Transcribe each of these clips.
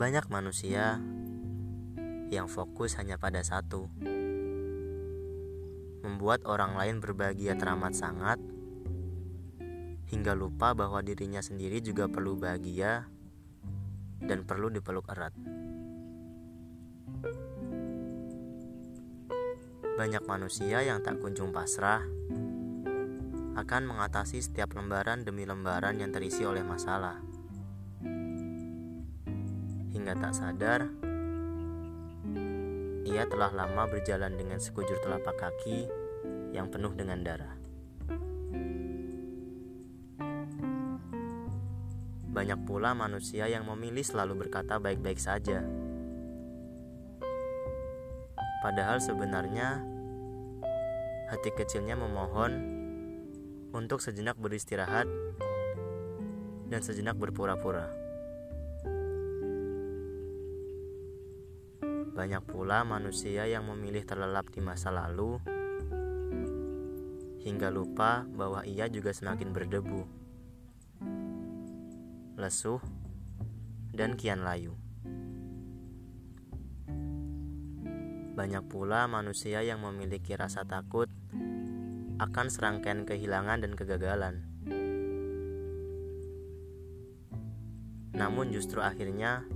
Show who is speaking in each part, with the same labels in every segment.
Speaker 1: Banyak manusia yang fokus hanya pada satu, membuat orang lain berbahagia teramat sangat, hingga lupa bahwa dirinya sendiri juga perlu bahagia dan perlu dipeluk erat. Banyak manusia yang tak kunjung pasrah akan mengatasi setiap lembaran demi lembaran yang terisi oleh masalah. Hingga tak sadar, ia telah lama berjalan dengan sekujur telapak kaki yang penuh dengan darah. Banyak pula manusia yang memilih selalu berkata baik-baik saja. Padahal sebenarnya hati kecilnya memohon untuk sejenak beristirahat dan sejenak berpura-pura. Banyak pula manusia yang memilih terlelap di masa lalu hingga lupa bahwa ia juga semakin berdebu, lesuh, dan kian layu. Banyak pula manusia yang memiliki rasa takut akan serangkaian kehilangan dan kegagalan. Namun justru akhirnya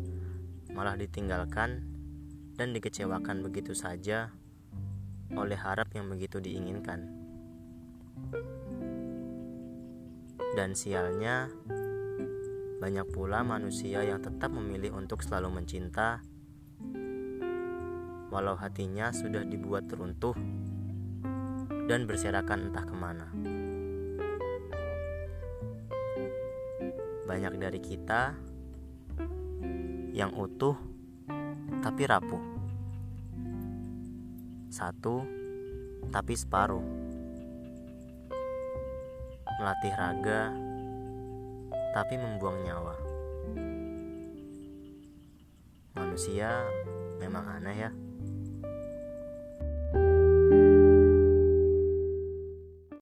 Speaker 1: malah ditinggalkan dan dikecewakan begitu saja oleh harap yang begitu diinginkan. Dan sialnya, banyak pula manusia yang tetap memilih untuk selalu mencinta, walau hatinya sudah dibuat teruntuh dan berserakan entah ke mana. Banyak dari kita yang utuh tapi rapuh. Satu, tapi separuh. Melatih raga, tapi membuang nyawa. Manusia memang aneh ya.